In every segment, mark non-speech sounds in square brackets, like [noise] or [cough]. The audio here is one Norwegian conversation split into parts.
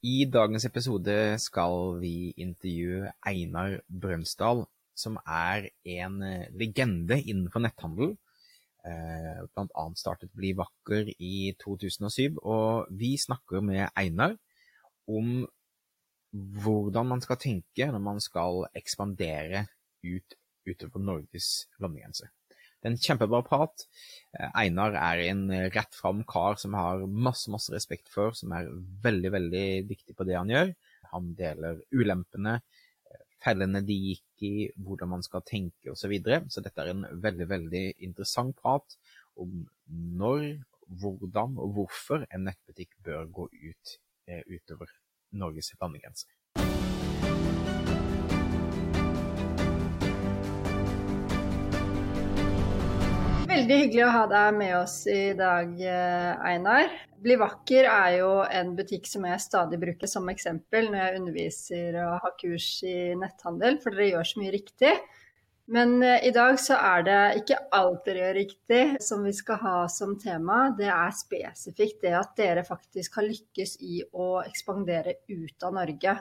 I dagens episode skal vi intervjue Einar Brønsdal, som er en eh, legende innenfor netthandel. Eh, blant annet startet Bli vakker i 2007, og vi snakker med Einar om hvordan man skal tenke når man skal ekspandere ut utover Norges landegrenser. Det er en kjempebra prat. Eh, Einar er en rett fram kar som har masse, masse respekt for, som er veldig, veldig dyktig på det han gjør. Han deler ulempene, eh, fellene de gikk i, hvordan man skal tenke osv. Så, videre. så dette er en veldig, veldig interessant prat om når, hvordan og hvorfor en nettbutikk bør gå ut eh, utover Norges landegrenser. Veldig hyggelig å ha deg med oss i dag, eh, Einar. Bli vakker er jo en butikk som jeg stadig bruker som eksempel når jeg underviser og har kurs i netthandel, for dere gjør så mye riktig. Men eh, i dag så er det ikke alt dere gjør riktig som vi skal ha som tema. Det er spesifikt det at dere faktisk har lykkes i å ekspandere ut av Norge.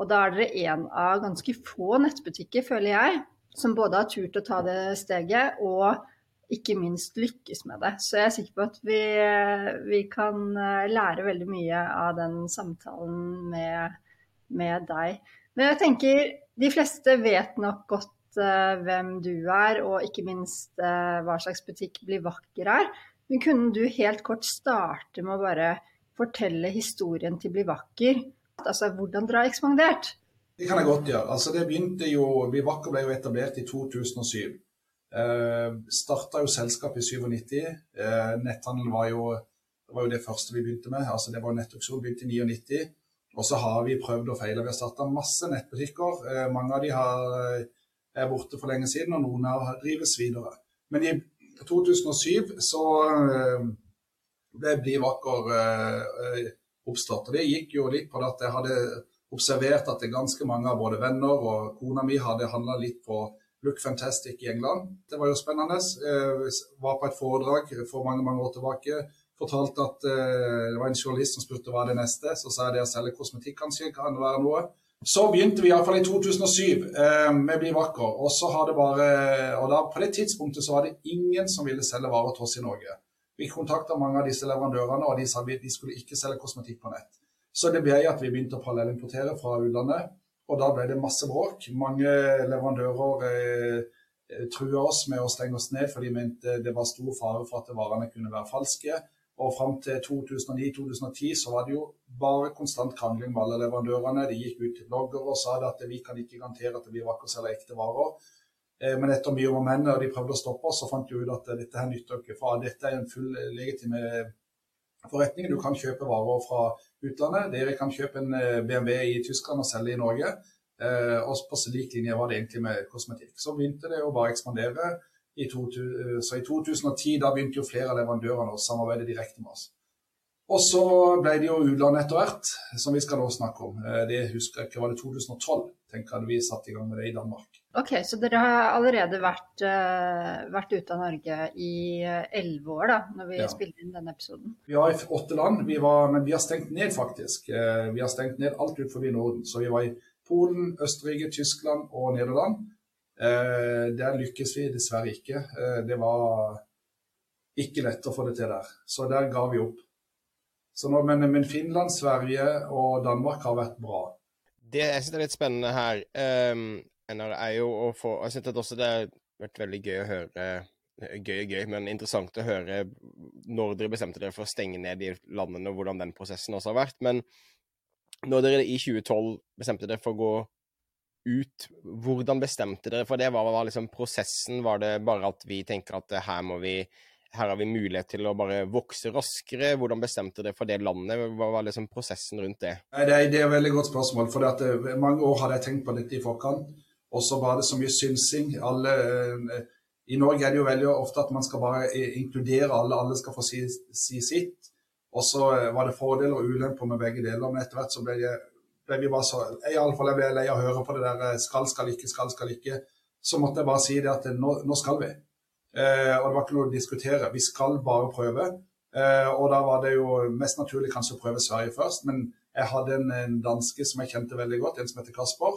Og da er dere en av ganske få nettbutikker, føler jeg, som både har turt å ta det steget og ikke minst lykkes med det. Så jeg er sikker på at vi, vi kan eh, lære veldig mye av den samtalen med, med, deg. Men jeg tenker de fleste vet nok godt uh, hvem du er, og ikke minst uh, hva slags butikk Bli vakker er. Men kunne du helt kort starte med å bare fortelle historien til Bli vakker? Altså hvordan dere har ekspandert? Det kan jeg godt gjøre. Altså, det begynte jo, Bli vakker ble jo etablert i 2007. Uh, starta jo selskapet i 97. Eh, netthandel var jo, det var jo det første vi begynte med. altså Det var nettauksjon begynte i 99. Og så har vi prøvd og feila. Vi har starta masse nettbutikker. Eh, mange av de har, er borte for lenge siden, og noen av drives videre. Men i 2007 så ble Bli vakker oppstått. Og det gikk jo litt på at jeg hadde observert at det ganske mange av både venner og kona mi hadde handla litt på Look Fantastic i England. Det var jo spennende. Jeg eh, var på et foredrag for mange mange år tilbake. Fortalte at eh, det var en journalist som spurte hva er det neste. Så sa jeg det å selge kosmetikk kanskje kan være noe. Så begynte vi iallfall i 2007 eh, med Bli vakker. Og så har bare, og da, på det tidspunktet så var det ingen som ville selge varer til oss i Norge. Vi kontakta mange av disse leverandørene, og de sa de skulle ikke selge kosmetikk på nett. Så det ble at vi begynte å parallellimportere fra utlandet. Og da ble det masse bråk. Mange leverandører eh, eh, trua oss med å stenge oss ned, for de mente det var stor fare for at varene kunne være falske. Og fram til 2009-2010 så var det jo bare konstant krangling med alle leverandørene. De gikk ut til blogger og sa at vi kan ikke garantere at det blir vakker eller ekte varer. Eh, men etter mye om menn og de prøvde å stoppe oss, så fant de ut at dette her nytter ikke. For dette er en full legitime forretning. Du kan kjøpe varer fra utlandet. Dere kan kjøpe en eh, BMW i Tyskland og selge i Norge. Eh, og på lik linje var det egentlig med kosmetikk. Så begynte det å bare ekspandere. I to, så i 2010 da begynte jo flere av leverandørene å samarbeide direkte med oss. Og så ble det jo utlandet etter hvert, som vi skal nå snakke om. Eh, det husker jeg ikke, var det 2012 tenker hadde vi satt i gang med det i Danmark. Ok, Så dere har allerede vært, uh, vært ute av Norge i elleve år da, når vi ja. spilte inn denne episoden? Vi var i åtte land, vi var, men vi har stengt ned faktisk. Uh, vi har stengt ned alt ut forbi Norden. Så vi var i Polen, Østerrike, Tyskland og Nederland. Der lykkes vi dessverre ikke. det var ikke lett å få det til der. Så der ga vi opp. Nå, men, men Finland, Sverige og Danmark har vært bra. Det jeg synes er litt spennende her, um er jo å få Jeg synes også det har vært veldig gøy å høre Gøy og gøy, men interessant å høre når dere bestemte dere for å stenge ned de landene, og hvordan den prosessen også har vært. Men når dere i 2012 bestemte dere for å gå ut, hvordan bestemte dere for det? Hva var liksom prosessen? Var det bare at vi tenker at her må vi her har vi mulighet til å bare vokse raskere. Hvordan bestemte dere for det landet? Hva var liksom prosessen rundt det? Det er, det er et veldig godt spørsmål. for eh, Mange år hadde jeg tenkt på dette i forkant. Og så var det så mye synsing. Alle, eh, I Norge er det jo veldig ofte at man skal bare inkludere alle, alle skal få si, si sitt. Og så eh, var det fordeler og ulemper med begge deler, men etter hvert så ble, jeg, ble vi bare så Iallfall jeg ble lei av å høre på det der eh, skal, skal ikke, skal, skal ikke. Så måtte jeg bare si det at nå, nå skal vi. Eh, og det var ikke noe å diskutere. Vi skal bare prøve. Eh, og da var det jo mest naturlig kanskje å prøve Sverige først, men Jeg hadde en, en, danske som jeg kjente veldig godt, en som heter Kasper.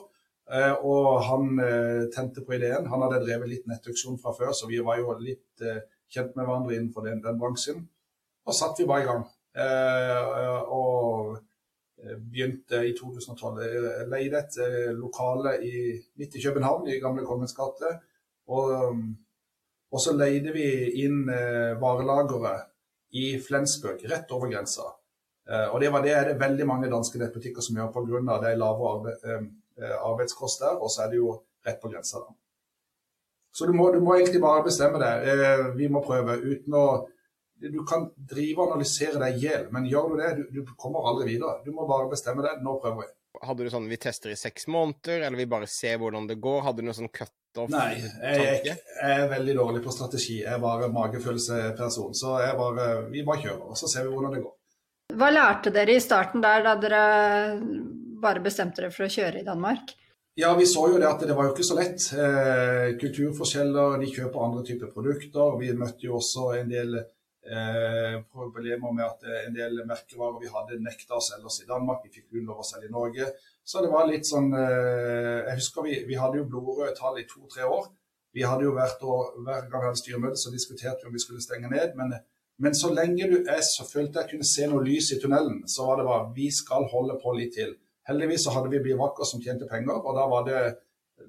Eh, og han eh, tente på ideen. Han hadde drevet litt nettauksjon fra før, så vi var jo litt eh, kjent med hverandre innenfor den, den bransjen. Og satt vi bare i gang. Eh, og begynte i 2012. Jeg leide et lokale i, midt i København, i gamle Kongens gate. Og, og, så leide vi inn varelageret i Flensburg, rett over grensa. og det, var det det veldig mange danske nettbutikker som gjør pga. de lave arbeid, arbeidskost der, og så er det jo rett på grensa. da. Så du må, du må, egentlig bare bestemme deg. Vi må prøve uten å Du kan drive og analysere deg i hjel, men gjør du det, du, du, kommer aldri videre. Du må bare bestemme deg. Nå prøver vi. Hadde du sånn vi tester i seks måneder, eller vi bare ser hvordan det går? Hadde du noe sånn cut-off? Nei, jeg, jeg, er veldig dårlig på strategi. Jeg er bare magefølelseperson. Så jeg bare, vi bare kjører, og så ser vi hvordan det går. Hva lærte dere i starten der, da dere bare bestemte dere for å kjøre i Danmark? Ja, vi så jo det at det var jo ikke så lett. Eh, kulturforskjeller, de kjøper andre typer produkter. Vi møtte jo også en del eh, problemer med at en del merkevarer vi hadde nekta å selge oss i Danmark. Vi fikk kun lov å selge i Norge. Så det var litt sånn eh, Jeg husker vi, vi hadde jo blodrøde tall i to-tre år. Vi hadde jo vært og Hver gang vi hadde styremøte, så diskuterte vi om vi skulle stenge ned. Men, men så lenge du er, så følte jeg kunne se noe lys i tunnelen, så var det bare vi skal holde på litt til. Heldigvis så hadde vi Bivakker som tjente penger, og da var det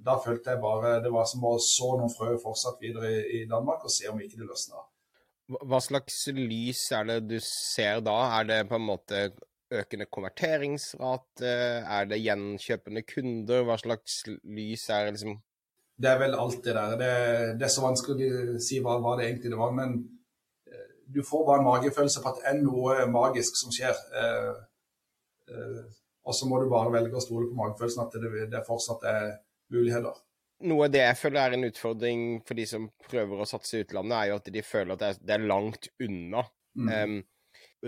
da følte jeg bare det var som å så noen frø fortsatt videre i, Danmark og se om ikke det løsna. Hva slags lys er det du ser da? Er det på en måte økende konverteringsrate? Er det gjenkjøpende kunder? Hva slags lys er det liksom Det er vel alt det der. Det, det er så vanskelig å si hva, hva, det egentlig det var. Men eh, du får bare en magefølelse på at det er noe magisk som skjer. Eh, eh, og så må du bare velge å stole på magefølelsen at det, det fortsatt er muligheter. Noe av det jeg føler er en utfordring for de som prøver å satse i utlandet, er jo at de føler at det er, det er langt unna. Mm. Um,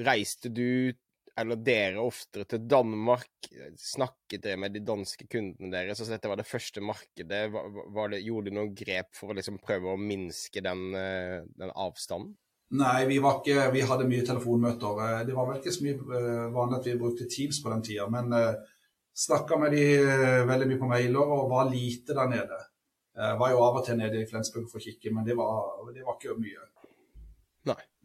reiste du, eller dere, oftere til Danmark? Snakket dere med de danske kundene deres? Altså dette var det første markedet. Det, gjorde du noen grep for å liksom prøve å minske den, eh, den avstanden? Nei, vi, ikke, vi, hadde mye telefonmøter. Eh, det var vel ikke så mye eh, vanlig at vi brukte Teams på den tida. Men snakka med de veldig mye på mailer og var lite der nede. Uh, var jo av og til nede i Flensburg for å kikke, men det var, det var ikke mye.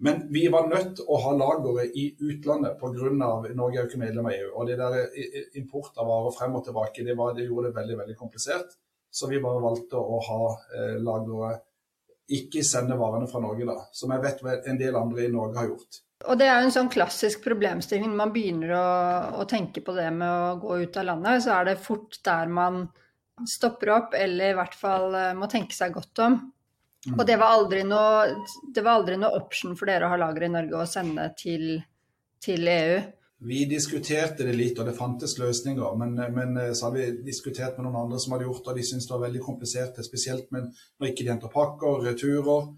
Men vi var nødt til å ha lageret i utlandet pga. Norge er jo ikke medlem av EU. Og det der import av varer frem og tilbake, det, var, det, gjorde det veldig veldig komplisert. Så vi bare valgte å ha eh, lageret ikke sende varene fra Norge, da. Som jeg vet en del andre i Norge har gjort. Og det er jo en sånn klassisk problemstilling. Man begynner å, å, tenke på det med å gå ut av landet, så er det fort der man stopper opp, eller i hvert fall eh, må tenke seg godt om. Mm. Og det var, aldri noe, det var aldri noe option for dere å ha lager i Norge og sende til, til EU. Vi diskuterte det litt, og det fantes løsninger. Men, men, eh, så hadde vi diskutert med noen andre som hadde gjort det, og de syntes det var veldig komplisert. Spesielt med, når ikke de henter pakker, returer.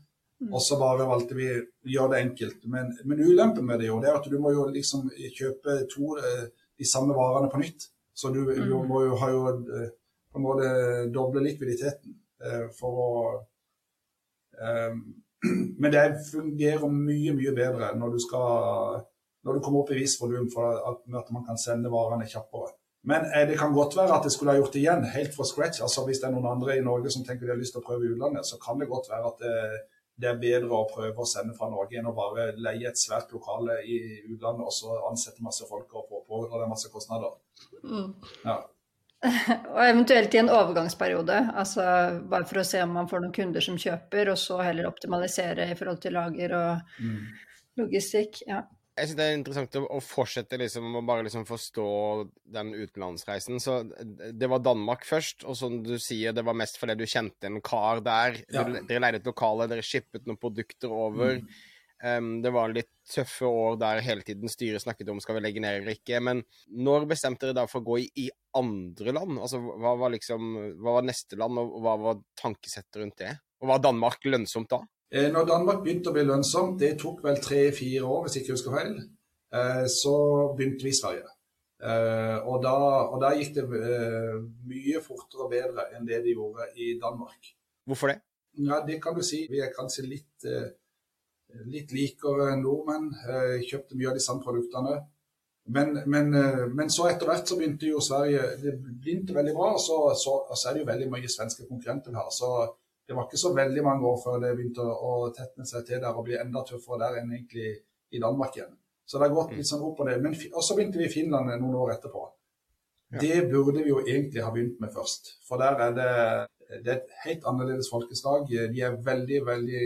Mm. Og så bare valgte vi å gjøre det enkelt. Men, men ulempen med det jo, det er at du må jo liksom kjøpe to eh, de samme varene på nytt. Så du, mm. du må jo ha jo eh, på en måte doble likviditeten for å [clears throat] Men det fungerer mye, mye bedre når du skal når du kommer opp i viss volum for at, man kan sende varene kjappere. Men eh, det kan godt være at det skulle ha gjort det igjen, helt fra scratch. altså Hvis det er noen andre i Norge som tenker de har lyst til å prøve i utlandet, så kan det godt være at det, det, er bedre å prøve å sende fra Norge enn å bare leie et svært lokale i utlandet og så ansette masse folk og pådra deg masse kostnader. Mm. Ja. [laughs] og eventuelt i en overgangsperiode, altså bare for å se om man får noen kunder som kjøper, og så heller optimalisere i forhold til lager og mm. logistikk. ja jeg synes det er interessant å, fortsette liksom, å bare liksom forstå den utenlandsreisen. Så det var Danmark først, og som du sier, det var mest fordi du kjente en kar der. Ja. Dere leide et lokale, dere shippet noen produkter over. Mm. Um, det var litt tøffe år der hele tiden styret snakket om skal vi legge ned eller ikke. Men når bestemte dere da for å gå i, i andre land? Altså, hva var liksom, hva var neste land, og hva var tankesettet rundt det? Og var Danmark lønnsomt da? Eh, når Danmark begynte å bli lønnsomt, det tok vel tre-fire år, hvis jeg ikke husker feil, eh, så begynte vi i Sverige. Eh, og da, og da gikk det mye fortere og bedre enn det de gjorde i Danmark. Hvorfor det? Ja, Det kan du si. Vi er kanskje litt, litt likere nordmenn. Kjøpte mye av de samme produktene. Men, men, eh, men, så etter hvert så begynte jo Sverige Det begynte veldig bra, og så, så, så er det jo veldig mange svenske konkurrenter vi har. Så det var ikke så veldig mange år før det begynte å, tetne seg til der og bli enda tøffere der enn egentlig i Danmark igjen. Så det har gått litt sånn opp og ned. Men, og så begynte vi i Finland noen år etterpå. Ja. Det burde vi jo egentlig ha begynt med først. For der er det, det er et helt annerledes folkeslag. De er veldig, veldig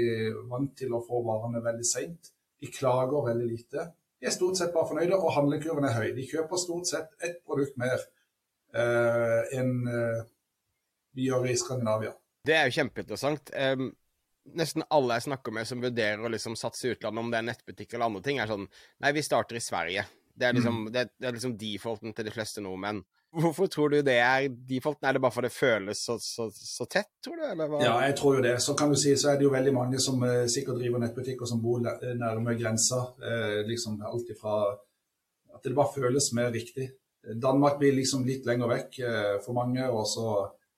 vant til å få varene veldig seint. De klager veldig lite de er stort sett bare fornøyde, og handlekurven er høy. De kjøper stort sett ett produkt mer uh, enn uh, vi gjør i Skandinavia. Det er jo kjempeinteressant. Um, nesten alle jeg snakker med som vurderer å liksom satse i utlandet, om det er nettbutikk eller andre ting, er sånn Nei, vi starter i Sverige. Det er liksom, mm. det, det er liksom defaulten til de fleste nordmenn. Hvorfor tror du det er defaulten? Er det bare fordi det føles så, så, så tett, tror du? Ja, jeg tror jo det. Så kan du si, så er det jo veldig mange som eh, sikkert driver nettbutikker som bor nærme grensa. Eh, liksom alt ifra At det bare føles mer riktig. Danmark blir liksom litt lenger vekk eh, for mange, og så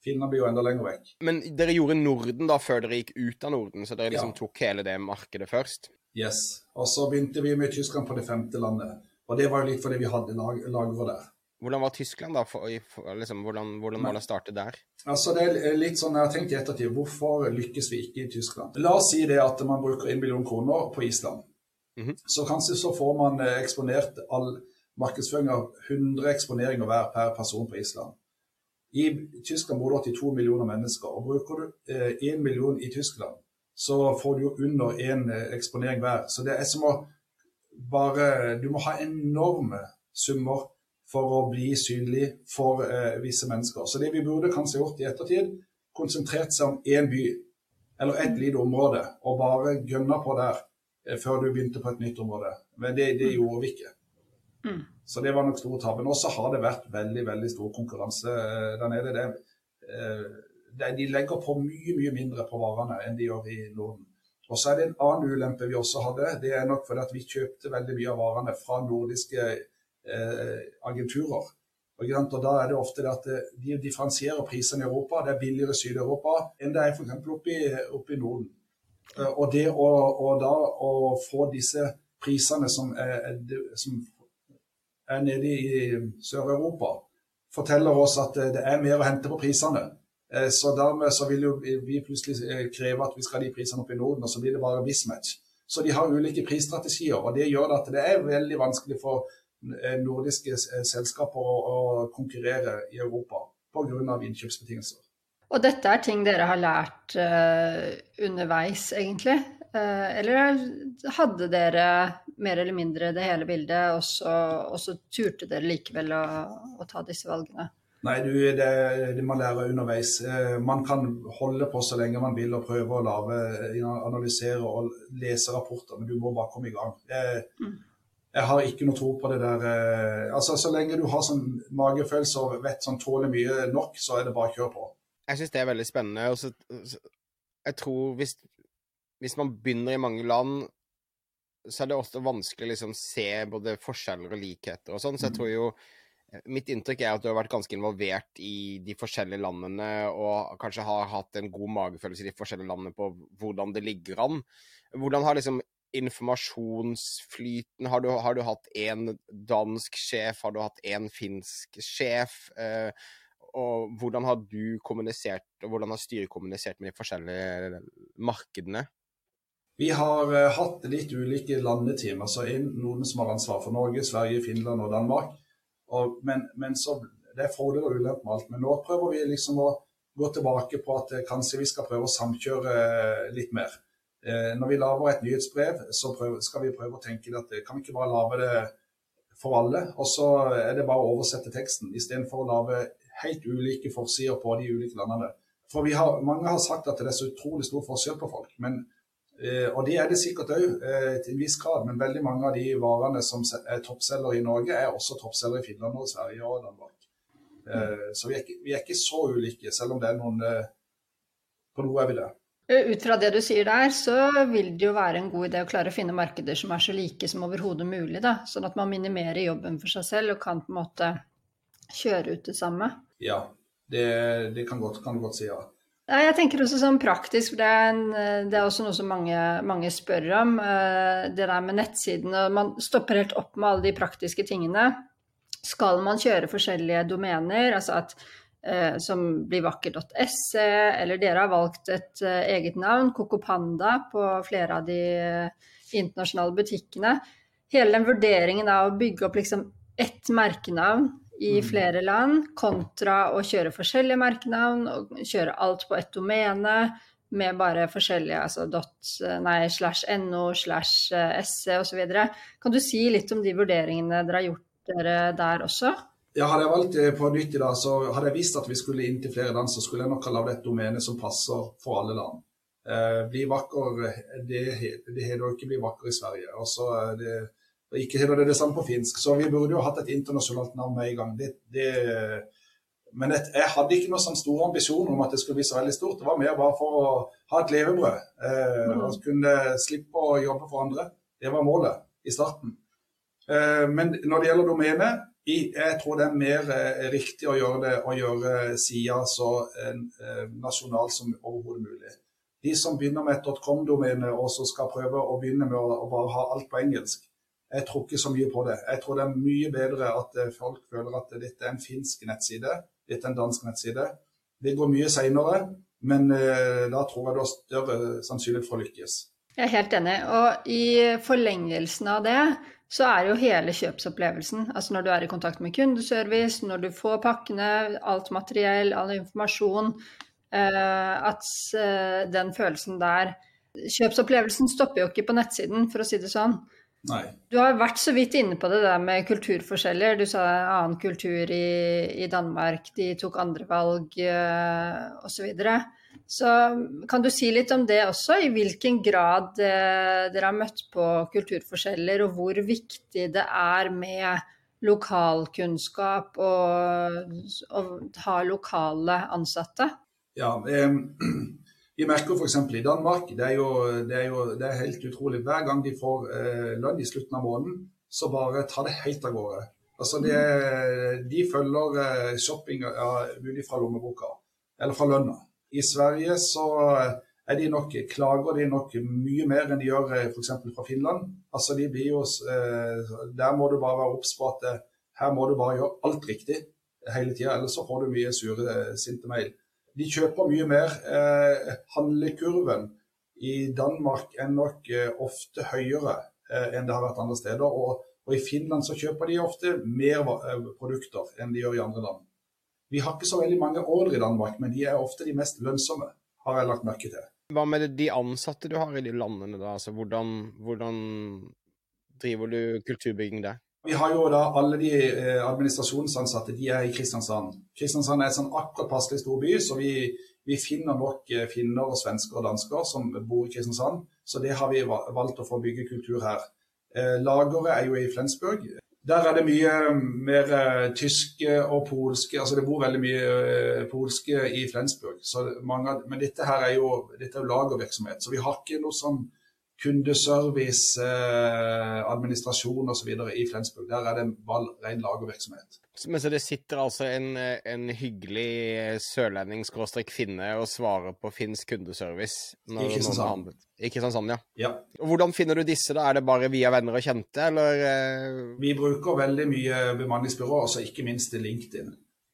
Finland blir jo enda lenger vekk. Men dere gjorde Norden da før dere gikk ut av Norden, så dere liksom ja. tok hele det markedet først? Yes. Og så begynte vi med Tyskland på det femte landet. Og det var jo litt fordi vi hadde lag lagre der. Hvordan var Tyskland, da? For, for, liksom, hvordan, hvordan var det starte der? Altså, det er litt sånn, Jeg har tenkt i ettertid, hvorfor lykkes vi ikke i Tyskland? La oss si det at man bruker 1 million kroner på Island. Mm -hmm. Så kanskje så får man eh, eksponert all markedsføring av 100 eksponeringer hver per person på Island. I Tyskland bor det 82 millioner mennesker. og Bruker du eh, 1 million i Tyskland, så får du jo under én eh, eksponering hver. Så det er som å bare Du må ha enorme summer for å bli synlig for eh, visse mennesker. Så det vi burde kanskje gjort i ettertid, konsentrert seg om én by eller ett lite område, og bare gønna på der eh, før du begynte på et nytt område. Men det, det gjorde vi ikke. Mm. Så det var nok store tabben. Og så har det vært veldig veldig stor konkurranse eh, der nede. Det, eh, det, de legger på mye mye mindre på varene enn de gjør i Norden. Og så er det en annen ulempe vi også hadde. Det er nok fordi at vi kjøpte veldig mye av varene fra nordiske agenturer. Og, Da er det ofte at eh, de differensierer prisene i Europa. Det er billigere i Sør-Europa enn det er f.eks. Oppe, oppe i Norden. Eh, og det å, og da, å få disse prisene som er, som er nede i Sør-Europa, forteller oss at eh, det er mer å hente på prisene. Så dermed så vil jo vi plutselig kreve at vi skal ha de prisene opp i Norden, og så blir det bare mismatch. Så de har ulike prisstrategier, og det gjør at det er veldig vanskelig for Eh, nordiske eh, selskaper å, konkurrere i Europa pga. innkjøpsbetingelser. Og dette er ting dere har lært uh, underveis, egentlig? Uh, eller hadde dere mer eller mindre det hele bildet, og så, og så turte dere likevel å, å, ta disse valgene? Nei, du, det, det man lærer underveis. Uh, man kan holde på så lenge man vil og prøve å lave, analysere og lese rapporter, men du må bare komme i gang. Mm jeg har ikke noe tro på det der eh, altså Så lenge du har sånn magefølelse og vet sånn tåler mye nok, så er det bare å kjøre på. Jeg syns det er veldig spennende. og så Jeg tror hvis, hvis, man begynner i mange land, så er det også vanskelig å liksom se både forskjeller og likheter og sånn. Så jeg mm. tror jo Mitt inntrykk er at du har vært ganske involvert i de forskjellige landene, og kanskje har hatt en god magefølelse i de forskjellige landene på hvordan det ligger an. Hvordan har liksom informasjonsflyten? Har du, har du hatt én dansk sjef, har du hatt én finsk sjef? Eh, og hvordan har du kommunisert, og hvordan har styret kommunisert med de forskjellige markedene? Vi har uh, hatt litt ulike landeteam. altså Noen som har ansvar for Norge, Sverige, Finland og Danmark. Og, men, men så, det er fordeler og ulemper med alt. Men nå prøver vi liksom å gå tilbake på at uh, kanskje vi skal prøve å samkjøre uh, litt mer. Eh, når vi lager et nyhetsbrev, så skal vi prøve å tenke at kan vi ikke bare lage det for alle, og så er det bare å oversette teksten, istedenfor å lage helt ulike forsider på de ulike landene. For har, Mange har sagt at det er så utrolig stor forskjell på folk. Men, eh, og det er det sikkert òg eh, til en viss grad, men veldig mange av de varene som er toppselgere i Norge, er også toppselgere i Finland og Sverige og Danmark. Mm. Så vi er, ikke, vi er, ikke, så ulike, selv om det er noen På noe er vi det. Eh, ut fra det du sier der, så vil det jo være en god idé å klare å finne markeder som er så like som overhodet mulig. Da. Sånn at man minimerer jobben for seg selv og kan på en måte kjøre ut det samme. Ja, det, det kan, godt, kan godt si ja. Jeg tenker også sånn praktisk, for det er, en, det er også noe som mange, mange, spør om. Eh, det der med nettsidene. Man stopper helt opp med alle de praktiske tingene. Skal man kjøre forskjellige domener, altså at, eh, som blir vakker.se, eller dere har valgt et eh, eget navn, Kokopanda, på flere av de internasjonale butikkene. Hele den vurderingen av å bygge opp liksom ett merkenavn i mm. flere land, kontra å kjøre forskjellige merkenavn og kjøre alt på ett domene med bare forskjellige altså dot, nei, slash no, slash se osv. Kan du si litt om de vurderingene dere har gjort dere der også? Ja, Hadde jeg valgt på nytt i dag, så hadde jeg visst at vi skulle inn til flere land, så skulle jeg nok ha lagd et domene som passer for alle land. Eh, bli vakker, det, det heter jo ikke bli vakker i Sverige. Også, det, og ikke heter det det samme på finsk. Så vi burde jo hatt et internasjonalt navn med en gang. Det, det, men et, jeg hadde ikke noen sånn store ambisjoner om at det skulle bli så veldig stort. Det var mer bare for å ha et levebrød. Eh, mm. Og kunne slippe å jobbe for andre. Det var målet i starten. Eh, men når det gjelder domene, jeg tror det er mer eh, riktig å gjøre det gjøre sida så eh, nasjonal som overhodet mulig. De som begynner med et .com-domene og så skal prøve å begynne med å, bare ha alt på engelsk, jeg tror ikke så mye på det. Jeg tror det er mye bedre at eh, folk føler at dette er en finsk nettside, dette er en dansk nettside. Det går mye seinere, men eh, da tror jeg det har større sannsynlighet for å lykkes. Jeg er helt enig. Og i forlengelsen av det så er jo hele kjøpsopplevelsen, altså når du er i kontakt med kundeservice, når du får pakkene, alt materiell, all informasjon, eh, at den følelsen der Kjøpsopplevelsen stopper jo ikke på nettsiden, for å si det sånn. Nei. Du har vært så vidt inne på det der med kulturforskjeller. Du sa annen kultur i, i Danmark, de tok andre valg uh, osv. Så, kan du si litt om det også? I hvilken grad eh, dere har møtt på kulturforskjeller, og hvor viktig det er med lokalkunnskap og å ha lokale ansatte? Ja, eh, [clears throat] Vi merker f.eks. i Danmark, det er, jo, det, er jo, det er, helt utrolig. Hver gang de får eh, lønn i slutten av måneden, så bare tar det helt av gårde. Altså det, de følger eh, shopping ja, fra lommeboka, eller fra lønna. I Sverige så er de nok, klager de nok mye mer enn de gjør eh, f.eks. fra Finland. Altså de blir jo, eh, Der må du bare være obs på at eh, her må du bare gjøre alt riktig hele tida, ellers så får du mye sure, eh, sinte mail de kjøper mye mer. Eh, handlekurven i Danmark er nok eh, ofte høyere eh, enn det har vært andre steder. Og, og, i Finland så kjøper de ofte mer eh, produkter enn de gjør i andre land. Vi har ikke så veldig mange ordre i Danmark, men de er ofte de mest lønnsomme, har jeg lagt merke til. Hva med de ansatte du har i de landene, da? Altså, hvordan, hvordan driver du kulturbygging der? Vi har jo da alle de eh, administrasjonsansatte, de er i Kristiansand. Kristiansand er en sånn akkurat passelig stor by, så vi, vi finner nok eh, finner og svensker og dansker som bor i Kristiansand. Så det har vi valgt å få bygge kultur her. Eh, lageret er jo i Flensburg. Der er det mye mer tyske og polske, altså det bor veldig mye polske i Flensburg. Mange, men dette her er jo, dette er lagervirksomhet, så vi har ikke noe sånn kundeservice, eh, administrasjon osv. i Flensburg. Der er det ren lagervirksomhet. Men så det sitter altså en, en hyggelig sørlending-finne og svarer på finsk kundeservice? Når I Kristiansand. I Kristiansand, ja. ja. Og Hvordan finner du disse? da? Er det bare via venner og kjente, eller? Eh? Vi bruker veldig mye bemanningsbyrå, altså ikke minst LinkedIn.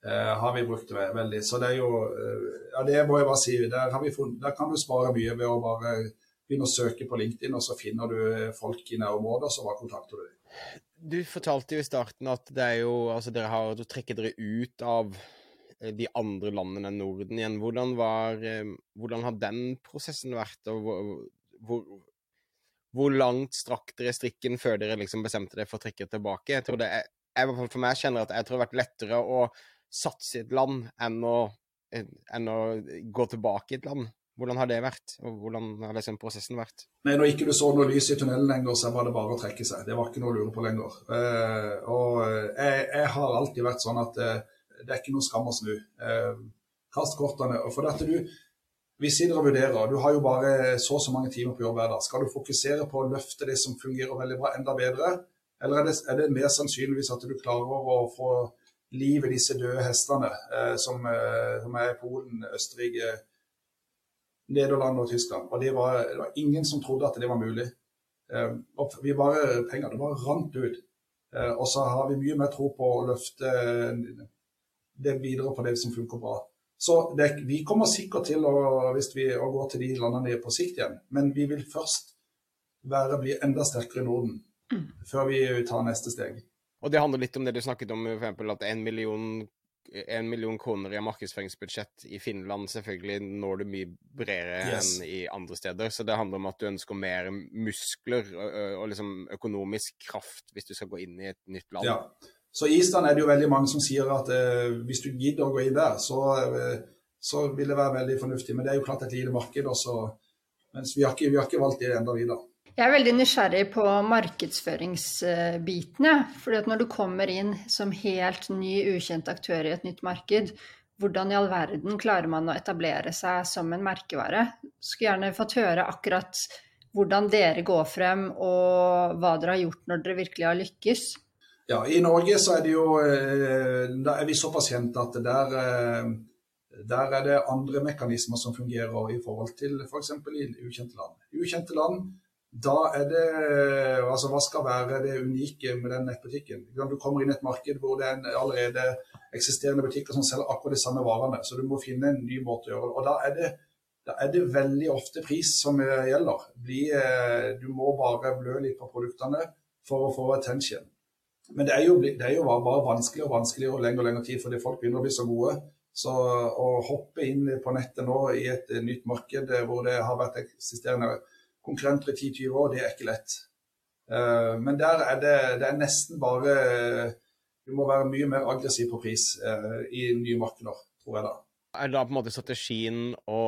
Uh, har vi brukt det veldig. Så det er jo uh, Ja, det må jeg bare si. Der, funnet, der kan du spare mye ved å bare begynner å søke på LinkedIn, og så finner du folk i nærområdet, og så bare kontakter du dem. Du fortalte jo i starten at det er jo, altså dere har du trekker dere ut av eh, de andre landene enn Norden igjen. Hvordan, var, eh, hvordan har den prosessen vært? og hvor, hvor, hvor langt strakk dere strikken før dere liksom bestemte dere for å trekke tilbake? Jeg tror det er, jeg, for meg kjenner at jeg tror det har vært lettere å satse i et land enn å, enn å gå tilbake i et land. Hvordan har det vært, og hvordan har liksom prosessen vært? Nei, Når ikke du så noe lys i tunnelen lenger, så var det bare å trekke seg. Det var ikke noe å lure på lenger. Uh, og eh, jeg, jeg, har alltid vært sånn at uh, det er ikke noe skam å snu. Uh, kast kortene. og For dette du, vi sitter og vurderer. Du har jo bare så og så mange timer på jobb hver dag. Skal du fokusere på å løfte det som fungerer veldig bra, enda bedre? Eller er det, er det mer sannsynligvis at du klarer å få liv i disse døde hestene som, som er Polen, Østerrike, Nederland og Tyskland. Og det var, det var, ingen som trodde at det var mulig. Eh, og vi bare, Pengene bare rant ut. Eh, og så har vi mye mer tro på å løfte det videre på det som funker bra. Så det, vi kommer sikkert til å, hvis vi, å gå til de landene på sikt igjen, men vi vil først være, bli enda sterkere i Norden mm. før vi tar neste steg. Og det handler litt om det du snakket om, f.eks. at en million, en million kroner i markedsføringsbudsjett i Finland selvfølgelig når du mye bredere yes. enn i andre steder. Så det handler om at du ønsker mer muskler og, og liksom økonomisk kraft hvis du skal gå inn i et nytt land. Ja. Så i Island er det jo veldig mange som sier at eh, hvis du gidder å gå inn der, så, eh, så, vil det være veldig fornuftig. Men det er jo klart et lite marked også. Mens vi har ikke, vi har ikke valgt det enda videre. Jeg er veldig nysgjerrig på markedsføringsbitene. fordi at når du kommer inn som helt ny, ukjent aktør i et nytt marked, hvordan i all verden klarer man å etablere seg som en merkevare? Skulle gjerne fått høre akkurat hvordan dere går frem, og hva dere har gjort når dere virkelig har lykkes. Ja, I Norge så er det jo eh, Da er vi såpass kjent at der, eh, der er det andre mekanismer som fungerer i forhold til f.eks. For i ukjente land. Ukjente land, da er det Altså hva skal være det unike med den nettbutikken? Du kommer inn i et marked hvor det er allerede eksisterende butikker som selger akkurat de samme varene. Så du må finne en ny måte å gjøre det Og da er det, da er det veldig ofte pris som gjelder. Du må bare blø litt på produktene for å få attention. Men det er, jo, det er jo bare vanskelig og vanskelig og lengre og lengre tid fordi folk begynner å bli så gode. Så å hoppe inn på nettet nå i et nytt marked hvor det har vært eksisterende konkurrenter i 10-20 år, det er ikke lett. Eh, men der er det, det er nesten bare Du må være mye mer aggressiv på pris eh, i nye markeder, tror jeg da. Er da på en måte strategien å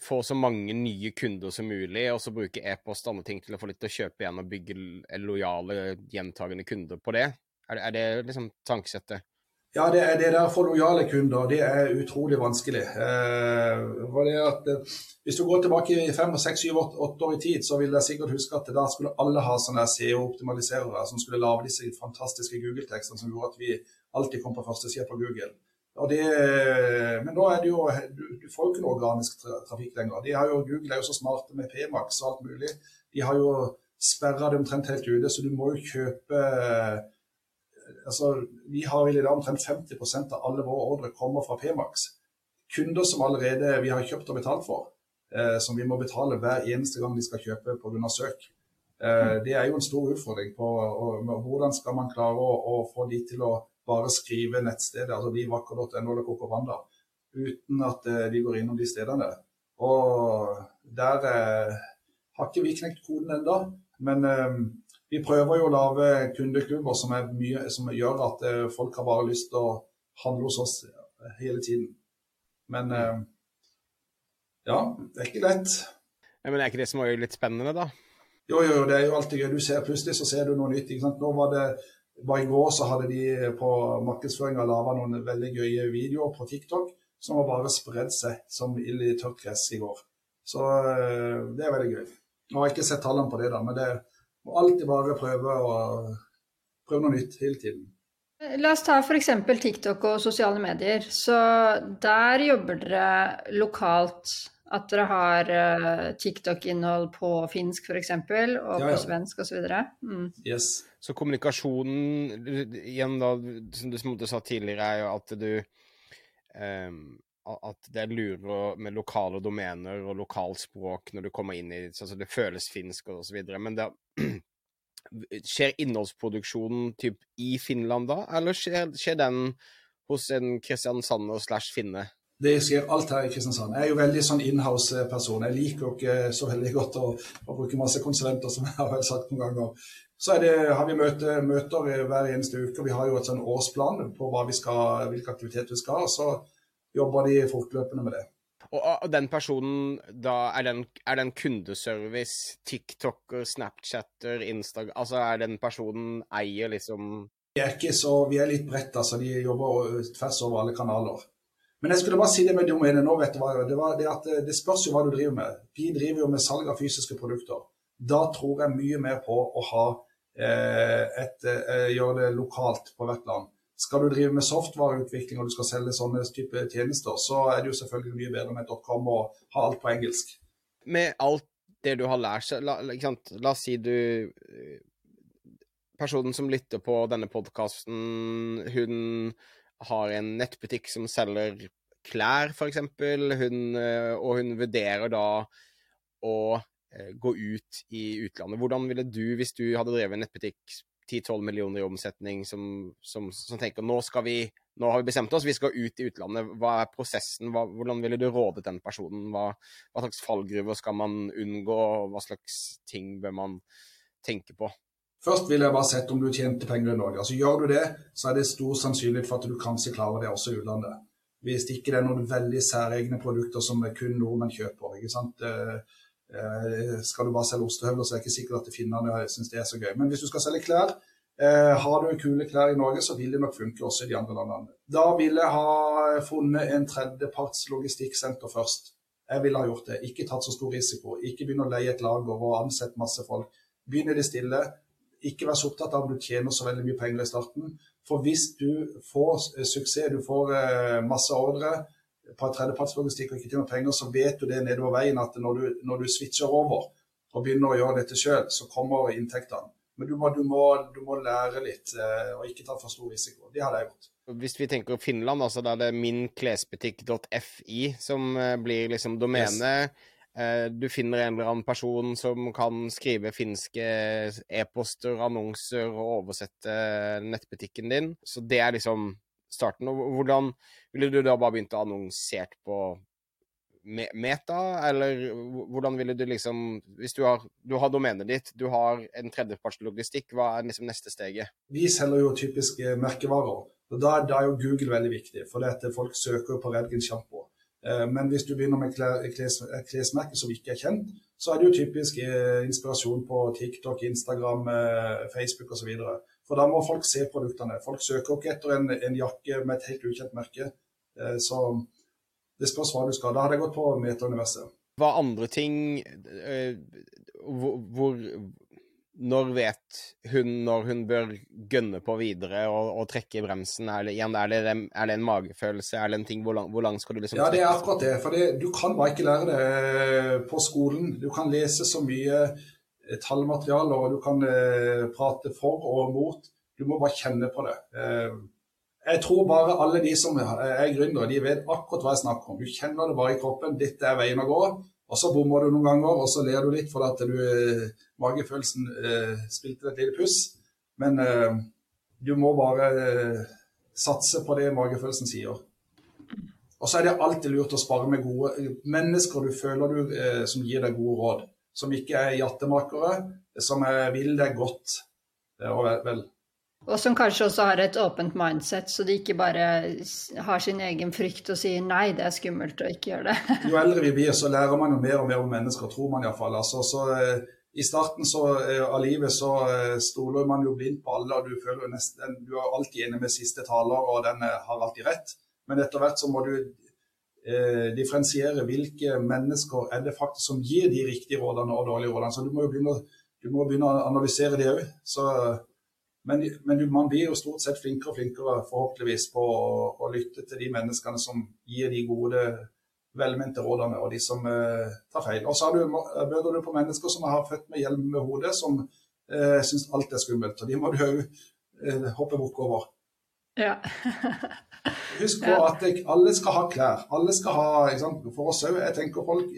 få så mange nye kunder som mulig, og så bruke e-post og andre ting til å få litt å kjøpe igjen og bygge lojale, gjentagende kunder på det? Er det, er det liksom tankesettet? Ja, det er det der for lojale kunder. Det er utrolig vanskelig. Eh, at, eh, hvis du går tilbake i fem, seks, syv, åtte år i tid, så vil jeg sikkert huske at da skulle alle ha sånne CEO-optimaliserere som skulle lage disse fantastiske Google-tekstene som gjorde at vi alltid kom på første side på Google. Det, men nå er det jo du, du får jo ikke noe organisk trafikk lenger. Jo, Google er jo så smarte med Pmax og alt mulig. De har jo sperra det omtrent helt ute, så du må jo kjøpe altså, Vi har vel i dag omtrent 50% av alle våre ordre kommer fra Pmax. Kunder som allerede vi har kjøpt og betalt for, eh, som vi må betale hver eneste gang de skal kjøpe pga. søk. Eh, det er jo en stor utfordring på og, hvordan skal man klare å, å få de til å bare skrive nettstedet, altså vivakker.no eller Kokobanda, uten at eh, de går innom de stedene. Og der eh, har ikke vi knekt koden ennå, men eh, vi prøver jo å lage kundeklubber som, mye, som gjør at eh, folk har bare lyst til å handle hos oss hele tiden. Men eh, ja, det er ikke lett. Ja, men er ikke det som er litt spennende, da? Jo, jo, det er jo alltid gøy. Du ser, plutselig så ser du noe nytt. ikke sant? Nå var det bare i går så hadde de på markedsføringa laga noen veldig gøye videoer på TikTok som har bare spredd seg som ild i tørt gress i går. Så eh, det er veldig gøy. Nå har jeg ikke sett tallene på det, da, men det må alltid bare prøve, å, prøve noe nytt hele tiden. La oss ta f.eks. TikTok og sosiale medier. Så der jobber dere lokalt at dere har uh, TikTok-innhold på finsk f.eks., og ja, ja. på svensk osv.? Mm. Yes. Så kommunikasjonen, igjen da, som du sa tidligere, er jo at du um, At det er lurere med lokale domener og lokalspråk når du kommer inn i altså Det føles finsk og så videre, men det [clears throat] Skjer innholdsproduksjonen typ i Finland da, eller skjer, skjer den hos en kristiansander slash finne? Det skjer alt her i Kristiansand. Jeg er jo veldig sånn inhouse-person. Jeg liker ikke så veldig godt å, å, bruke masse konsulenter, som [laughs] jeg har vel sagt noen ganger. Så det, har vi møte, møter hver eneste uke. Vi har jo et sånn årsplan på skal, hvilke aktiviteter vi skal ha. Så jobber de fortløpende med det. Og, og den personen, da er den, er den kundeservice, TikToker, Snapchatter, Instagram Altså er den personen eier liksom Vi er ikke så, vi er litt bredt, altså. De jobber tvers over alle kanaler. Men jeg skulle bare si det med domenet nå, vet du hva. Det, var det, at eh, det spørs jo hva du driver med. De driver jo med salg av fysiske produkter. Da tror jeg mye mer på å ha eh, et, eh, gjøre det lokalt på hvert land. Skal du drive med softwareutvikling og du skal selge sånne type tjenester, så er det jo selvfølgelig mye bedre med .com og ha alt på engelsk. Med alt det du har lært la, la oss si du Personen som lytter på denne podkasten, hun har en nettbutikk som selger klær, f.eks., og hun vurderer da å eh, gå ut i utlandet. Hvordan ville du, hvis du hadde drevet en nettbutikk 10-12 millioner i omsetning, som, som, som, tenker nå skal vi nå har vi bestemt oss, vi skal ut i utlandet. Hva er prosessen? Hva, hvordan ville du rådet den personen? Hva, hva, slags fallgruver skal man unngå? Hva slags ting bør man tenke på? Først vil jeg bare sette om du tjente penger i Norge. Altså Gjør du det, så er det stor sannsynlighet for at du kanskje klarer det også i utlandet. Hvis ikke det er noen veldig særegne produkter som kun nordmenn kjøper. ikke sant? Eh, skal du bare selge ostehøvler, så er det ikke sikkert at finnene syns det er så gøy. Men hvis du skal selge klær, eh, har du kule klær i Norge, så vil det nok funke også i de andre landene. Da vil jeg ha funnet en tredjeparts logistikksenter først. Jeg ville ha gjort det. Ikke tatt så stor risiko. Ikke begynne å leie et lager og ansette masse folk. Begynn i det stille. Ikke vær så opptatt av om du tjener så veldig mye penger i starten. For hvis du får suksess, du får eh, masse ordre, tredjepartslogistikk og ikke tjener penger, så vet du det nedover veien at når du, når du switcher over og begynner å gjøre dette sjøl, så kommer inntektene. Men du må, du må, du må lære litt eh, og ikke ta for stor risiko. Det hadde jeg gjort. Hvis vi tenker Finland, altså da er det minklesbutikk.fi som eh, blir liksom domenet. Yes. Eh, du finner en eller annen person som kan skrive finske e-poster, annonser og oversette nettbutikken din. Så det er liksom starten. Og hvordan ville du da bare begynt å annonsere på Meta, eller hvordan ville du liksom Hvis du har, du har domenet ditt, du har en tredjepartslogistikk, hva er liksom neste steget? Vi selger jo typisk merkevarer. og Da, er jo Google veldig viktig, for det at folk søker på Redgen sjampo. Eh, men hvis du begynner med et klesmerke som ikke er kjent, så er det jo typisk eh, inspirasjon på TikTok, Instagram, eh, Facebook osv. For da må folk se produktene. Folk søker ikke etter en, en jakke med et helt ukjent merke. Eh, så det spørs hva du skal. Da hadde jeg gått på Meta-universet. Hva andre ting eh, hvor, Når vet hun når hun bør gønne på videre og, og trekke i bremsen? Er det, er, det, er det, en magefølelse? Er det en ting, hvor, lang, skal du liksom Ja, det er akkurat det. For det, du kan bare ikke lære det eh, på skolen. Du kan lese så mye tallmateriale, og du kan eh, prate for og mot. Du må bare kjenne på det. Eh, jeg tror bare alle de som er gründere, de vet akkurat hva jeg snakker om. Du kjenner det bare i kroppen. Dette er veien å gå. Og så bommer du noen ganger, og så ler du litt fordi at du, eh, magefølelsen eh, spilte et lite puss. Men eh, du må bare eh, satse på det magefølelsen sier. Og så er det alltid lurt å spare med gode mennesker du føler du, som gir deg gode råd som ikke er jattemakere, som vil det godt og vel. Og som kanskje også har et åpent mindset, så de ikke bare har sin egen frykt og sier nei, det er skummelt å ikke gjøre det. jo [laughs] eldre vi blir, så lærer man jo mer og mer om mennesker, tror man iallfall. Altså, så, eh, I starten så, eh, av livet så eh, stoler man jo blindt på alle, og du føler nesten Du er alltid enig med siste taler, og den har alltid rett. Men etter hvert så må du eh, differensiere hvilke mennesker er det faktisk som gir de riktige rådene og dårlige rådene. Så du må jo begynne, må begynne å analysere det òg. Men, men, man blir jo stort sett flinkere og flinkere forhåpentligvis på å, å, lytte til de menneskene som gir de gode, velmente rådene, og de som eh, tar feil. Og så bøter du på mennesker som har født med hjelm med hodet, som eh, syns alt er skummelt. Og de må du òg eh, hoppe bukk over. Ja. [laughs] Husk på at alle skal ha klær. Alle skal ha, For oss òg. Jeg tenker folk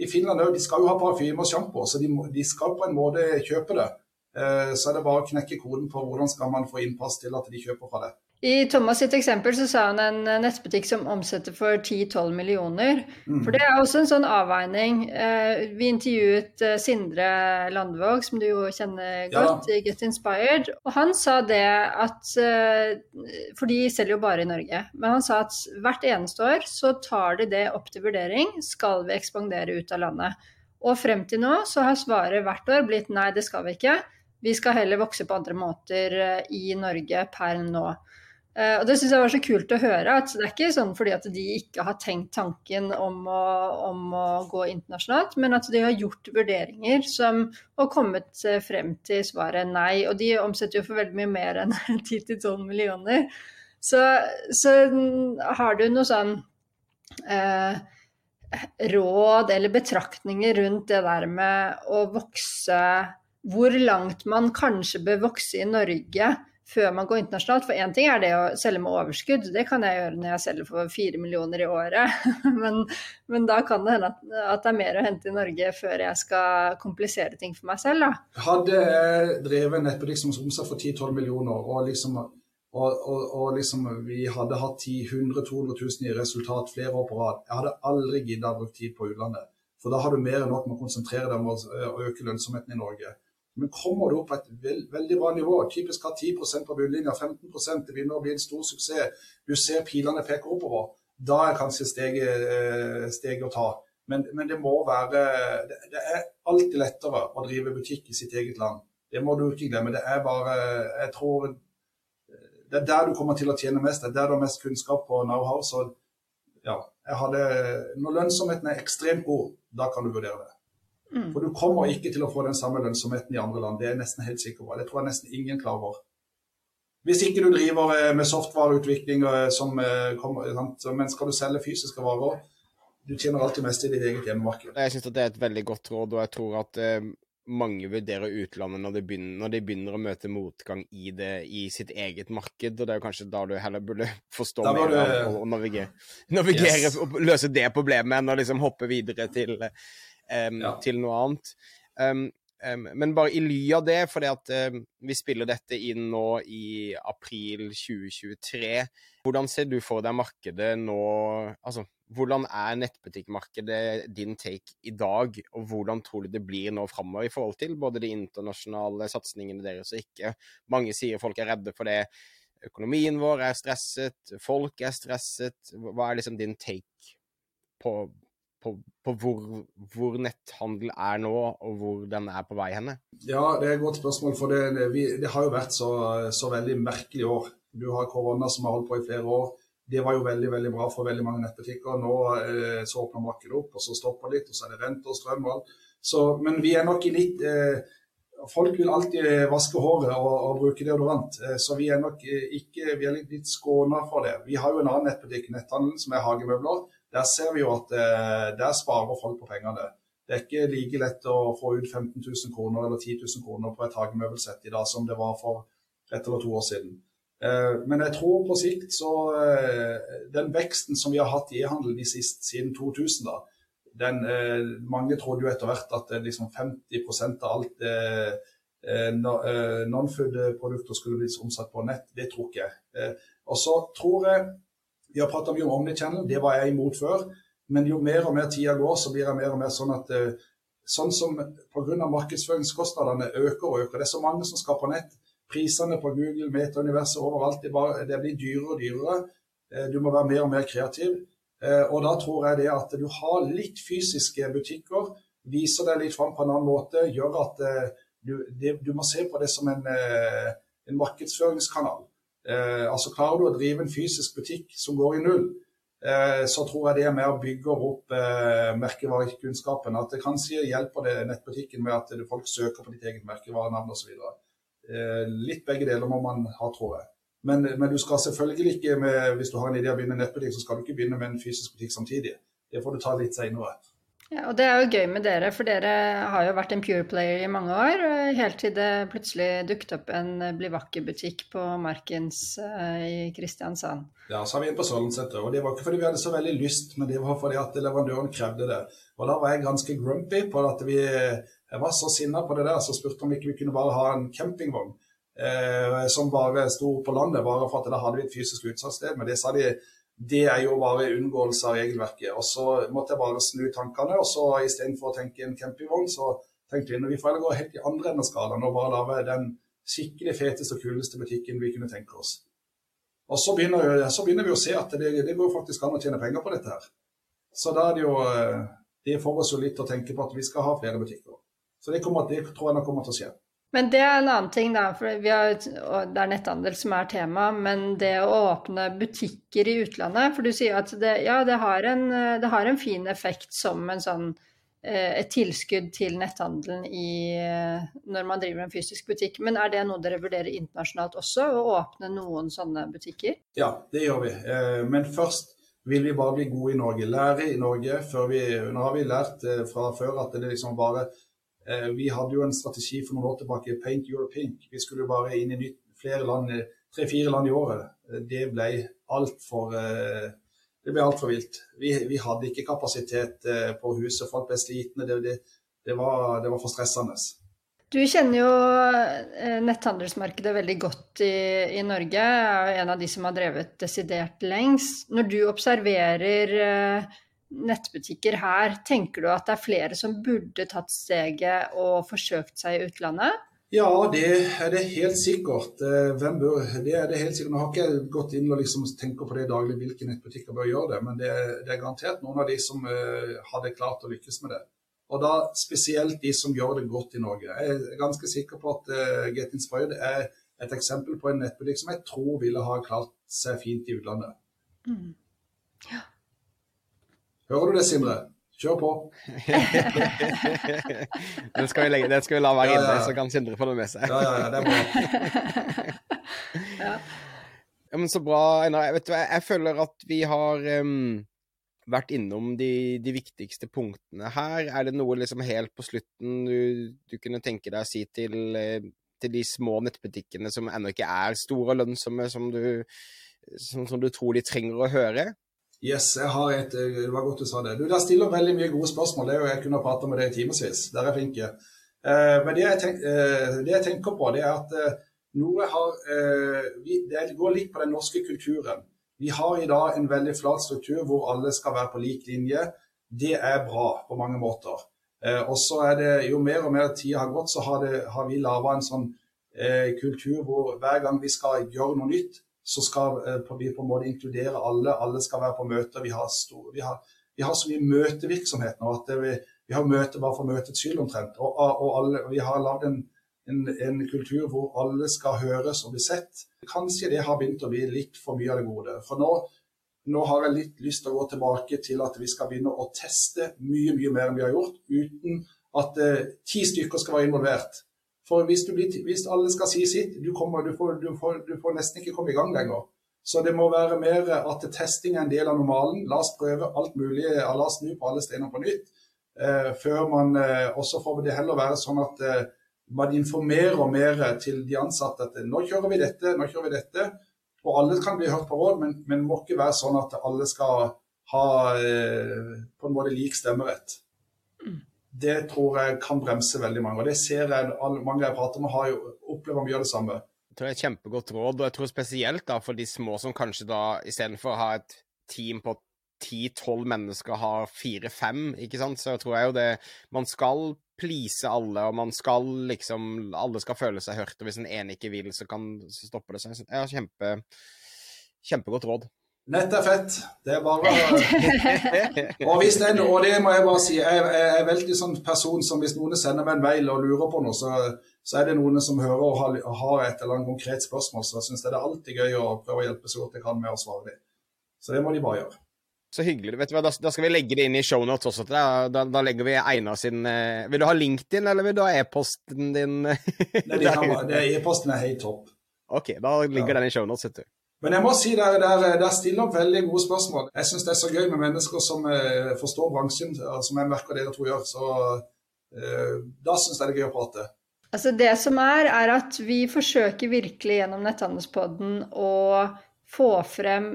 i Finland òg, de skal jo ha parfyme og sjampo, så de, de, skal på en måte kjøpe det. Eh, så er det bare å knekke koden på hvordan skal man få innpass til at de kjøper fra det. I Thomas sitt eksempel så sa han en eh, nettbutikk som omsetter for 10-12 millioner. Mm. For det er også en sånn avveining. Eh, vi intervjuet eh, Sindre Landvåg, som du jo kjenner godt, ja. i Get Inspired. Og han sa det at For de selger jo bare i Norge. Men han sa at hvert eneste år så tar de det opp til vurdering. Skal vi ekspandere ut av landet? Og frem til nå så har svaret hvert år blitt nei, det skal vi ikke. Vi skal heller vokse på andre måter i Norge per nå. Uh, og Det syns jeg var så kult å høre. at Det er ikke sånn fordi at de ikke har tenkt tanken om å, om å gå internasjonalt, men at de har gjort vurderinger som har kommet frem til svaret nei. Og de omsetter jo for veldig mye mer enn [laughs] 10-12 millioner. Så, så har du noe sånn eh, råd eller betraktninger rundt det der med å vokse Hvor langt man kanskje bør vokse i Norge før man går internasjonalt. For én ting er det å selge med overskudd, det kan jeg gjøre når jeg selger for fire millioner i året. [laughs] Men, men, da kan det hende at, at, det er mer å hente i Norge før jeg skal komplisere ting for meg selv. Da. Hadde jeg drevet en nettbutikk som omsatt for 10-12 millioner, og liksom og, og, og, liksom, vi hadde hatt 10 100 200 000 i resultat flere år på rad. Jeg hadde aldri giddet å bruke tid på utlandet. For da har du mer enn nok med å konsentrere deg om å øke lønnsomheten i Norge. Men kommer du opp på et veld, veldig bra nivå, typisk har 10% på bunnlinja, 15 det begynner å bli en stor suksess, du ser pilene peker oppover, da er kanskje steget, eh, steget å ta. Men, men, det må være det, er alltid lettere å drive butikk i sitt eget land. Det må du ikke glemme. Det er bare Jeg tror det er der du kommer til å tjene mest. Det er der du har mest kunnskap og know-how. Så ja, jeg hadde Når lønnsomheten er ekstremt god, da kan du vurdere det. Mm. For du kommer ikke til å få den samme lønnsomheten i andre land. Det er jeg nesten helt sikker på. Det tror jeg nesten ingen klarer. Hvis ikke du driver eh, med softvareutvikling, eh, som eh, men skal du selge fysiske varer, du tjener alltid mest i ditt eget hjemmemarked. Jeg syns det er et veldig godt råd, og jeg tror at mange vurderer utlandet når de, begynner, når de begynner, å møte motgang i, det, i, sitt eget marked. og Det er kanskje da du heller burde forstå mer og, og navigere, navigere yes. og løse det problemet enn å liksom hoppe videre til um, ja. til noe annet. Um, um, men bare i ly av det, fordi at vi spiller dette inn nå i april 2023. Hvordan ser du for deg markedet nå? Altså, hvordan er nettbutikkmarkedet din take i dag, og hvordan tror du det blir nå framover i forhold til både de internasjonale satsingene deres og ikke? Mange sier folk er redde for det. Økonomien vår er stresset, folk er stresset. Hva er liksom din take på, på, på hvor, hvor, netthandel er nå, og hvor den er på vei henne? Ja, det er et godt spørsmål. For det, vi, det har jo vært så, så, veldig merkelig år. Du har korona som har holdt på i flere år. Det var jo veldig veldig bra for veldig mange nettbutikker. Nå eh, så åpner markedet opp, og så stopper det litt, og så er det rente og strøm og alt. Så, men vi er nok i litt eh, Folk vil alltid vaske håret og, og bruke deodorant, eh, så vi er nok eh, ikke vi er litt skåna for det. Vi har jo en annen nettbutikk, Netthandelen, som er Hagemøbler der ser vi jo at eh, der sparer folk på pengene. Det er ikke like lett å få ut 15 000 kroner eller 10 000 kroner på et hagemøbelsett i dag som det var for ett eller to år siden. Eh, men jeg tror på sikt så eh, Den veksten som vi har hatt i e-handel siden 2000, da, den, mange trodde jo etter hvert at liksom 50 av alt non-food-produkter skulle bli omsatt på nett. Det tror ikke jeg. Og så tror jeg vi har prata mye om Omnichannel, det var jeg imot før. Men jo mer og mer tida går, så blir jeg mer og mer sånn at eh, sånn som pga. markedsføringskostnadene øker og øker. Det er så mange som skal på nett. Prisene på Google, Meta-universet overalt, det, bare, det, blir dyrere og dyrere. Eh, du må være mer og mer kreativ. Eh, og da tror jeg det at du har litt fysiske butikker, viser deg litt fram på en annen måte, gjør at du, det, du må se på det som en, en markedsføringskanal. Eh, altså Klarer du å drive en fysisk butikk som går i null, eh, så tror jeg det er med å bygge opp eh, merkevarekunnskapen. At det kanskje hjelper det nettbutikken med at folk søker på ditt eget merkevarenavn osv. Eh, litt begge deler må man ha, tror jeg. Men, men, du skal selvfølgelig ikke med, hvis du har en idé å begynne nettbutikk, så skal du ikke begynne med en fysisk butikk samtidig. Det får du ta litt senere. Ja, og Det er jo gøy med dere, for dere har jo vært en pure player i mange år. Helt til det plutselig dukket opp en Bli vakker-butikk på Markens uh, i Kristiansand. Ja, så har vi en på Sørlandssenteret. Og det var ikke fordi vi hadde så veldig lyst, men det var fordi at leverandøren krevde det. Og da var jeg ganske grumpy på at vi Jeg var så sinna på det der, så spurte om ikke vi kunne bare ha en campingvogn. Eh, som bare sto på landet, bare for at da hadde vi et fysisk utsatssted. Men det sa de det er jo bare unngåelse av regelverket. Og så måtte jeg bare snu tankene, og så istedenfor å tenke en campingvogn, så tenkte vi når vi får gå helt i andre enden av skalaen og bare lage den skikkelig feteste og kuleste butikken vi kunne tenke oss. Og så begynner, så begynner vi å se at det, det, går faktisk an å tjene penger på dette her. Så da er det jo eh, Det får oss jo litt å tenke på at vi skal ha flere butikker. Så det, kommer, det tror jeg nok kommer til å skje. Men det er en annen ting, da. For har, det er netthandel som er tema. Men det å åpne butikker i utlandet For du sier at det, ja, det har, en, det har en fin effekt som en sånn eh, et tilskudd til netthandelen i, eh, når man driver en fysisk butikk. Men er det noe dere vurderer internasjonalt også, å åpne noen sånne butikker? Ja, det gjør vi. Men først vil vi bare bli gode i Norge. Lære i Norge. vi, Nå har vi lært fra før at det liksom bare Vi hadde jo en strategi for noen år tilbake, Paint Europe Pink. Vi skulle bare inn i nytt, flere land, tre-fire land i året. Det ble altfor det vilt. Vi, vi, hadde ikke kapasitet eh, på huset, folk ble slitne. Det, det, det, var, det, var, for stressende. Du kjenner jo eh, netthandelsmarkedet veldig godt i, i Norge, er en av de som har drevet desidert lengst. Når du observerer eh, nettbutikker her, tenker du at det er flere som burde tatt steget og forsøkt seg i utlandet? Ja, det er det helt sikkert. Eh, hvem bør, det er det helt sikkert. Nå har ikke jeg gått inn og liksom tenker på det daglig hvilke nettbutikker bør gjøre det, men det, det er garantert noen av de som uh, hadde klart å lykkes med det. Og da spesielt de som gjør det godt i Norge. Jeg er ganske sikker på at uh, Get Inspired er et eksempel på en nettbutikk som jeg tror ville ha klart seg fint i utlandet. Mm. Ja. Hører du det, Simre? Kjør på. [laughs] den, skal legge, den, skal vi la være ja, inne, så kan Sindre få det med seg. ja, ja, ja, det er bra. [laughs] ja. ja. men Så bra, Einar. Vet jeg, jeg føler at vi har um, vært innom de, de, viktigste punktene her. Er det noe liksom helt på slutten du, du kunne tenke deg å si til, eh, til, de små nettbutikkene som ennå ikke er store og lønnsomme, som du, som, som du tror de trenger å høre? Yes, jeg har et Det var godt du sa det. Du, Der stiller veldig mye gode spørsmål. det er jo Jeg kunne prata med deg i timevis. Der er flinke. Eh, men det jeg, tenk, eh, det jeg, tenker på, det er at eh, har eh, Det går litt på den norske kulturen. Vi har i dag en veldig flat struktur hvor alle skal være på lik linje. Det er bra på mange måter. Og så er det Jo mer og mer tid har gått, så har, det, har vi laga en sånn kultur hvor hver gang vi skal gjøre noe nytt, så skal eh, vi på en måte inkludere alle. Alle skal være på møter. Vi har, vi vi har så mye møtevirksomhet nå at vi, vi, har møter bare for møtets skyld omtrent. Og, og alle, vi har lagd en, en, en, kultur hvor alle skal høres og bli sett. Kanskje det har begynt å bli litt for mye av det gode. For nå, nå har jeg litt lyst til å gå tilbake til at vi skal begynne å teste mye, mye mer enn vi har gjort, uten at eh, ti stykker skal være involvert. For hvis, blir, hvis, alle skal si sitt, du, kommer, du, får, du, får, du, får, nesten ikke komme i gang lenger. Så det må være mer at testing er en del av normalen. La oss prøve alt mulig, la oss snu på alle steiner på nytt. Eh, før man, eh, også får det heller være sånn at eh, man informerer mer til de ansatte at nå kjører vi dette, nå kjører vi dette. Og alle kan bli hørt på råd, men det må ikke være sånn at alle skal ha eh, på en måte lik stemmerett. Mm det tror jeg kan bremse veldig mange. Og det ser jeg mange jeg prater med, har jo opplever mye av det samme. Jeg tror det er et kjempegodt råd, og jeg tror spesielt da for de små som kanskje da istedenfor å ha et team på ti-tolv mennesker har fire-fem, ikke sant, så tror jeg jo det Man skal please alle, og man skal liksom Alle skal føle seg hørt, og hvis en ene ikke vil, så kan så stopper det seg. Ja, kjempe, kjempegodt råd. Nett er fett. Det er bare [laughs] Og hvis det, og det må jeg bare si, jeg, er veldig sånn person som hvis noen sender meg en mail og lurer på noe, så, så er det noen som hører og har, har et eller annet konkret spørsmål, så jeg syns det er alltid gøy å prøve å hjelpe så godt jeg kan med å svare dem. Så det må de bare gjøre. Så hyggelig. vet du hva, Da, da skal vi legge det inn i shownotes også. deg. Da, da, legger vi Einar sin uh, Vil du ha LinkedIn, eller vil du ha e-posten din? Nei, [laughs] E-posten er helt topp. OK, da ligger ja. den i shownotes, vet du. Men jeg må si dere, dere, dere stiller opp veldig gode spørsmål. Jeg syns det er så gøy med mennesker som eh, forstår bransjen, som jeg merker dere to gjør. Så eh, da syns jeg det er gøy å prate. Altså Det som er, er at vi forsøker virkelig gjennom Netthandelspodden å få frem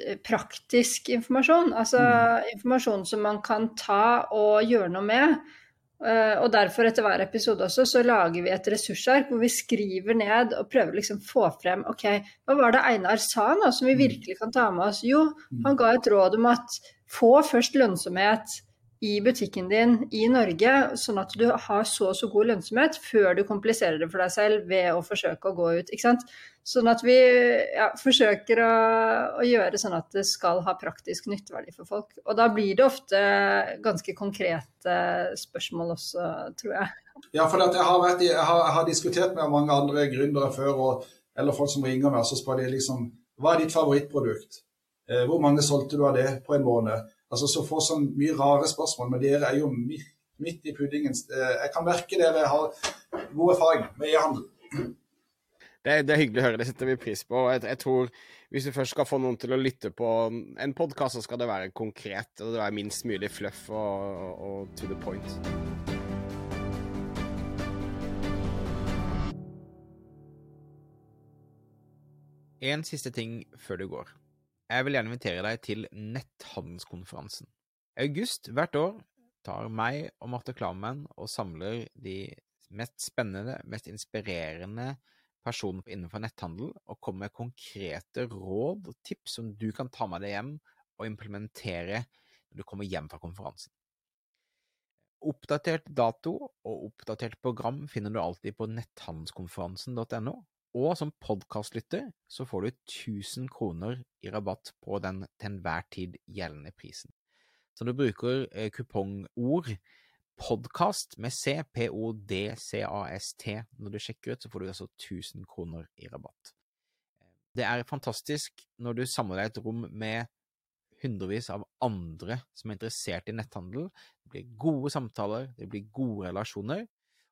eh, praktisk informasjon. Altså mm. informasjon som man kan ta og gjøre noe med. Eh, og derfor, etter hver episode også, så lager vi et ressursark hvor vi skriver ned og prøver liksom få frem OK, hva var det Einar sa nå som vi mm. virkelig kan ta med oss? Jo, mm. han ga et råd om at få først lønnsomhet i butikken din i Norge, sånn at du har så og så god lønnsomhet før du kompliserer det for deg selv ved å forsøke å gå ut. ikke sant? Sånn at vi ja, forsøker å, å, gjøre sånn at det skal ha praktisk nytteverdi for folk. Og da blir det ofte ganske konkrete spørsmål også, tror jeg. Ja, for jeg har, vært, jeg, har, jeg, har, diskutert med mange andre gründere før, og, eller folk som ringer meg, og så spør de liksom Hva er ditt favorittprodukt? Eh, hvor mange solgte du av det på en måned? Altså så får sånn mye rare spørsmål, men dere er jo Midt i puddingen. Eh, jeg kan merke dere har god erfaring med e-handel. Det, det, er hyggelig å høre, det setter vi pris på. Jeg, jeg, tror Hvis du først skal få noen til å lytte på en podkast, så skal det være konkret. og Det være minst mulig fluff og, og, og to the point. En siste ting før du går. Jeg vil gjerne invitere deg til netthandelskonferansen. I august hvert år tar meg og Marte Klammen og samler de mest spennende, mest inspirerende personer innenfor netthandel, og kommer med konkrete råd og tips som du kan ta med deg hjem og implementere når du kommer hjem fra konferansen. Oppdatert dato og oppdatert program finner du alltid på netthandelskonferansen.no, og som podkastlytter så får du 1000 kroner i rabatt på den til enhver tid gjeldende prisen. Så du bruker eh, kupongord podkast med C, P-O-D-C-A-S-T, når du sjekker ut, så får du altså 1000 kroner i rabatt. Det er fantastisk når du samler deg et rom med hundrevis av andre som er interessert i netthandel. Det blir gode samtaler, det blir gode relasjoner.